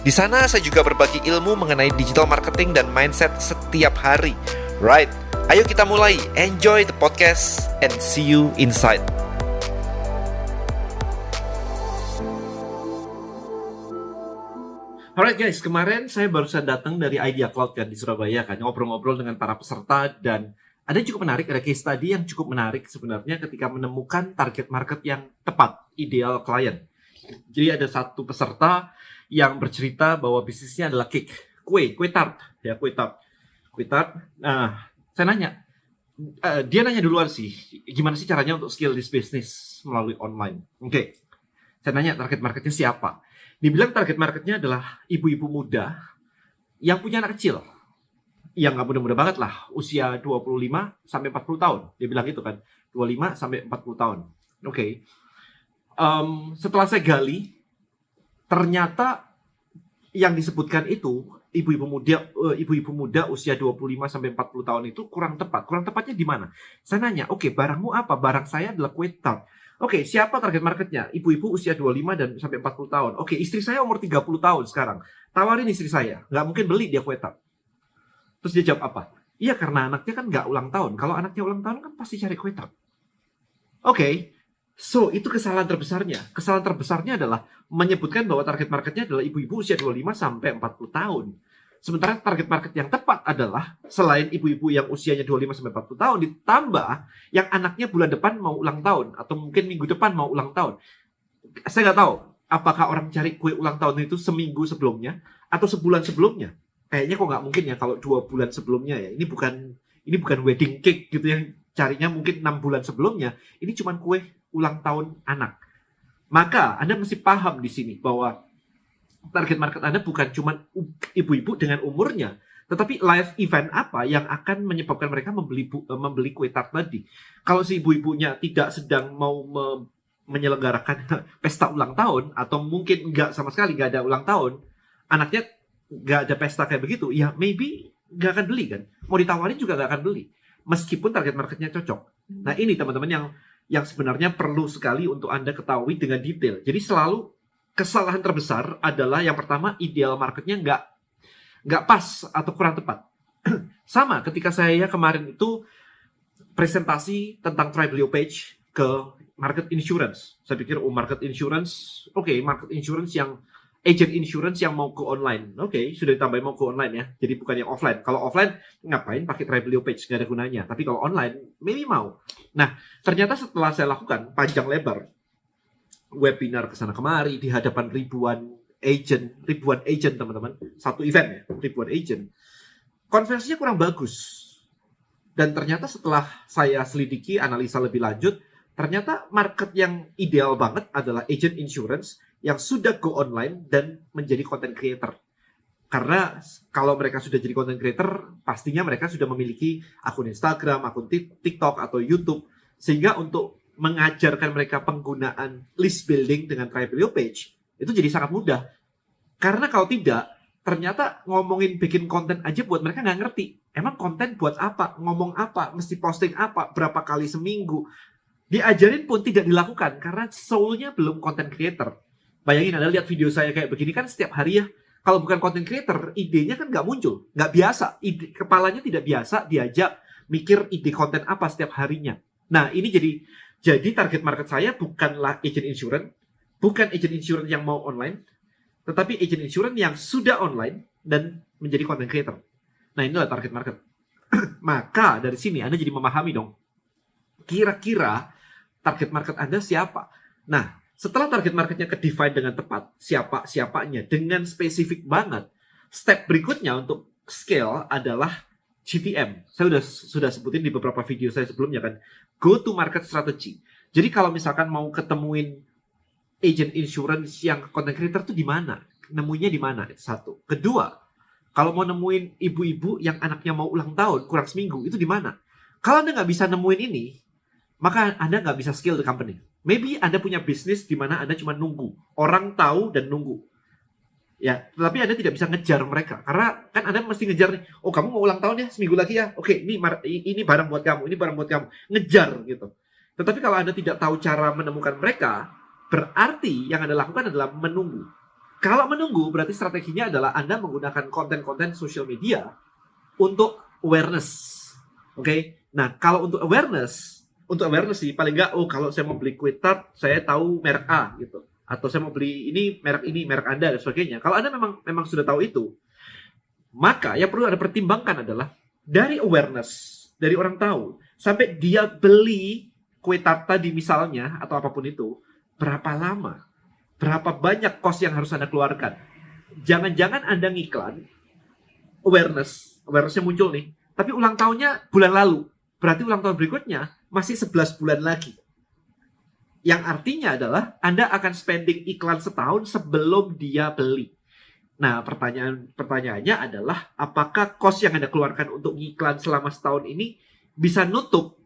Di sana saya juga berbagi ilmu mengenai digital marketing dan mindset setiap hari. Right, ayo kita mulai. Enjoy the podcast and see you inside. Alright guys, kemarin saya baru saja datang dari Idea Cloud kan di Surabaya kan ngobrol-ngobrol dengan para peserta dan ada cukup menarik, ada case study yang cukup menarik sebenarnya ketika menemukan target market yang tepat, ideal klien. Jadi ada satu peserta yang bercerita bahwa bisnisnya adalah cake, kue, kue tart, ya kue tart, kue tart. Nah, saya nanya, uh, dia nanya duluan sih, gimana sih caranya untuk skill this business melalui online? Oke, okay. saya nanya target marketnya siapa? Dibilang target marketnya adalah ibu-ibu muda yang punya anak kecil. Yang nggak muda-muda banget lah, usia 25 sampai 40 tahun. Dia bilang gitu kan, 25 sampai 40 tahun. Oke. Okay. Um, setelah saya gali, ternyata yang disebutkan itu ibu-ibu muda eh, ibu-ibu muda usia 25 sampai 40 tahun itu kurang tepat. Kurang tepatnya di mana? Saya nanya, "Oke, okay, barangmu apa?" Barang saya adalah kue tart. Oke, okay, siapa target marketnya? Ibu-ibu usia 25 dan sampai 40 tahun. Oke, okay, istri saya umur 30 tahun sekarang. Tawarin istri saya. Nggak mungkin beli dia kue tart. Terus dia jawab apa? Iya, karena anaknya kan nggak ulang tahun. Kalau anaknya ulang tahun kan pasti cari kue tart. Oke, okay, so itu kesalahan terbesarnya. Kesalahan terbesarnya adalah menyebutkan bahwa target marketnya adalah ibu-ibu usia 25 sampai 40 tahun. Sementara target market yang tepat adalah selain ibu-ibu yang usianya 25 sampai 40 tahun ditambah yang anaknya bulan depan mau ulang tahun atau mungkin minggu depan mau ulang tahun. Saya nggak tahu apakah orang cari kue ulang tahun itu seminggu sebelumnya atau sebulan sebelumnya. Kayaknya kok nggak mungkin ya kalau dua bulan sebelumnya ya. Ini bukan ini bukan wedding cake gitu yang carinya mungkin enam bulan sebelumnya. Ini cuma kue ulang tahun anak. Maka Anda mesti paham di sini bahwa target market Anda bukan cuma ibu-ibu dengan umurnya, tetapi live event apa yang akan menyebabkan mereka membeli bu, eh, membeli kue tart tadi. Kalau si ibu-ibunya tidak sedang mau me, menyelenggarakan pesta ulang tahun atau mungkin nggak sama sekali nggak ada ulang tahun, anaknya nggak ada pesta kayak begitu, ya maybe nggak akan beli kan. Mau ditawarin juga nggak akan beli, meskipun target marketnya cocok. Nah ini teman-teman yang yang sebenarnya perlu sekali untuk anda ketahui dengan detail. Jadi selalu kesalahan terbesar adalah yang pertama ideal marketnya nggak nggak pas atau kurang tepat. Sama ketika saya kemarin itu presentasi tentang Tribelio Page ke market insurance. Saya pikir oh market insurance, oke okay, market insurance yang agent insurance yang mau ke online. Oke, okay, sudah ditambahin mau ke online ya. Jadi bukan yang offline. Kalau offline ngapain pakai Tribelio Page nggak ada gunanya. Tapi kalau online maybe mau. Nah, ternyata setelah saya lakukan panjang lebar webinar ke sana kemari di hadapan ribuan agent, ribuan agent teman-teman, satu event ya, ribuan agent. Konversinya kurang bagus. Dan ternyata setelah saya selidiki, analisa lebih lanjut, ternyata market yang ideal banget adalah agent insurance yang sudah go online dan menjadi content creator. Karena kalau mereka sudah jadi content creator, pastinya mereka sudah memiliki akun Instagram, akun TikTok atau YouTube. Sehingga untuk mengajarkan mereka penggunaan list building dengan Tribelio page itu jadi sangat mudah. Karena kalau tidak, ternyata ngomongin bikin konten aja buat mereka nggak ngerti. Emang konten buat apa? Ngomong apa? Mesti posting apa? Berapa kali seminggu? Diajarin pun tidak dilakukan karena soulnya belum content creator. Bayangin Anda lihat video saya kayak begini kan setiap hari ya. Kalau bukan content creator, idenya kan nggak muncul. Nggak biasa. Ide, kepalanya tidak biasa diajak mikir ide konten apa setiap harinya. Nah ini jadi jadi target market saya bukanlah agent insurance, bukan agent insurance yang mau online, tetapi agent insurance yang sudah online dan menjadi content creator. Nah inilah target market. Maka dari sini Anda jadi memahami dong, kira-kira target market Anda siapa? Nah, setelah target marketnya ke define dengan tepat, siapa siapanya dengan spesifik banget, step berikutnya untuk scale adalah GTM. Saya sudah sudah sebutin di beberapa video saya sebelumnya kan go to market strategy. Jadi kalau misalkan mau ketemuin agent insurance yang content creator tuh di mana? Nemunya di mana? Satu. Kedua, Kalau mau nemuin ibu-ibu yang anaknya mau ulang tahun kurang seminggu, itu di mana? Kalau Anda nggak bisa nemuin ini, maka Anda nggak bisa skill the company. Maybe Anda punya bisnis di mana Anda cuma nunggu. Orang tahu dan nunggu. Ya, tetapi Anda tidak bisa ngejar mereka. Karena kan Anda mesti ngejar nih, oh kamu mau ulang tahun ya, seminggu lagi ya. Oke, ini ini barang buat kamu, ini barang buat kamu. Ngejar gitu. Tetapi kalau Anda tidak tahu cara menemukan mereka, berarti yang Anda lakukan adalah menunggu. Kalau menunggu, berarti strateginya adalah Anda menggunakan konten-konten sosial media untuk awareness. Oke, okay? nah kalau untuk awareness, untuk awareness sih paling nggak, oh kalau saya mau beli tart, saya tahu merek A gitu, atau saya mau beli ini merek ini merek Anda dan sebagainya. Kalau Anda memang memang sudah tahu itu, maka yang perlu Anda pertimbangkan adalah dari awareness, dari orang tahu sampai dia beli kue tart tadi misalnya atau apa pun itu, berapa lama? Berapa banyak cost yang harus Anda keluarkan? Jangan-jangan Anda ngiklan, awareness, awarenessnya muncul nih, tapi ulang tahunnya bulan lalu. Berarti ulang tahun berikutnya masih 11 bulan lagi. Yang artinya adalah Anda akan spending iklan setahun sebelum dia beli. Nah, pertanyaan pertanyaannya adalah apakah cost yang Anda keluarkan untuk iklan selama setahun ini bisa nutup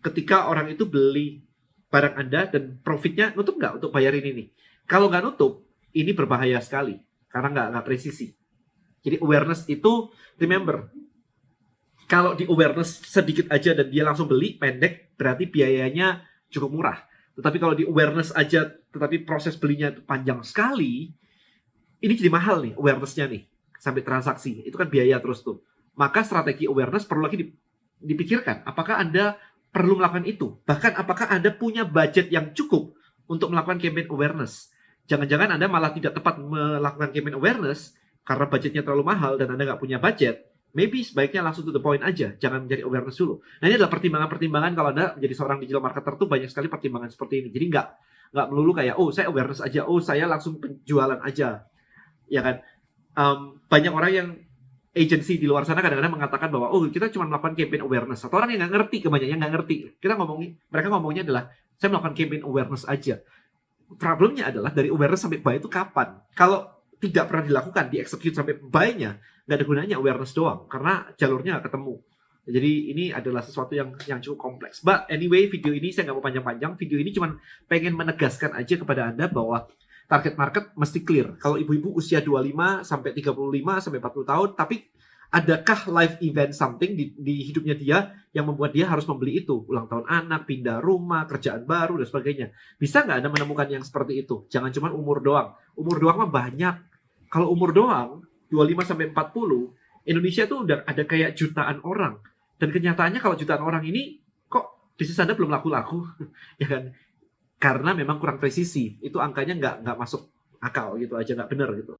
ketika orang itu beli barang Anda dan profitnya nutup nggak untuk bayarin ini? Kalau nggak nutup, ini berbahaya sekali karena nggak nggak presisi. Jadi awareness itu remember kalau di awareness sedikit aja dan dia langsung beli pendek berarti biayanya cukup murah. Tetapi kalau di awareness aja tetapi proses belinya itu panjang sekali, ini jadi mahal nih awarenessnya nih sampai transaksi. Itu kan biaya terus tuh. Maka strategi awareness perlu lagi dipikirkan. Apakah Anda perlu melakukan itu? Bahkan apakah Anda punya budget yang cukup untuk melakukan campaign awareness. Jangan-jangan Anda malah tidak tepat melakukan campaign awareness karena budgetnya terlalu mahal dan Anda nggak punya budget. Maybe sebaiknya langsung to the point aja, jangan menjadi awareness dulu. Nah ini adalah pertimbangan-pertimbangan kalau Anda menjadi seorang digital marketer tuh banyak sekali pertimbangan seperti ini. Jadi nggak nggak melulu kayak oh saya awareness aja, oh saya langsung penjualan aja, ya kan? Um, banyak orang yang agency di luar sana kadang-kadang mengatakan bahwa oh kita cuma melakukan campaign awareness atau orang yang nggak ngerti kebanyakan nggak ngerti kita ngomongin mereka ngomongnya adalah saya melakukan campaign awareness aja. Problemnya adalah dari awareness sampai buy itu kapan? Kalau tidak pernah dilakukan, di execute sampai buy-nya, nggak ada gunanya awareness doang, karena jalurnya nggak ketemu. Jadi ini adalah sesuatu yang yang cukup kompleks. But anyway, video ini saya nggak mau panjang-panjang. Video ini cuma pengen menegaskan aja kepada Anda bahwa target market mesti clear. Kalau ibu-ibu usia 25 sampai 35 sampai 40 tahun, tapi adakah live event something di, di hidupnya dia yang membuat dia harus membeli itu ulang tahun anak pindah rumah kerjaan baru dan sebagainya bisa nggak anda menemukan yang seperti itu jangan cuma umur doang umur doang mah banyak kalau umur doang 25 sampai 40 Indonesia tuh udah ada kayak jutaan orang. Dan kenyataannya kalau jutaan orang ini kok bisnis anda belum laku-laku? Ya kan? Karena memang kurang presisi. Itu angkanya nggak nggak masuk akal gitu aja nggak benar gitu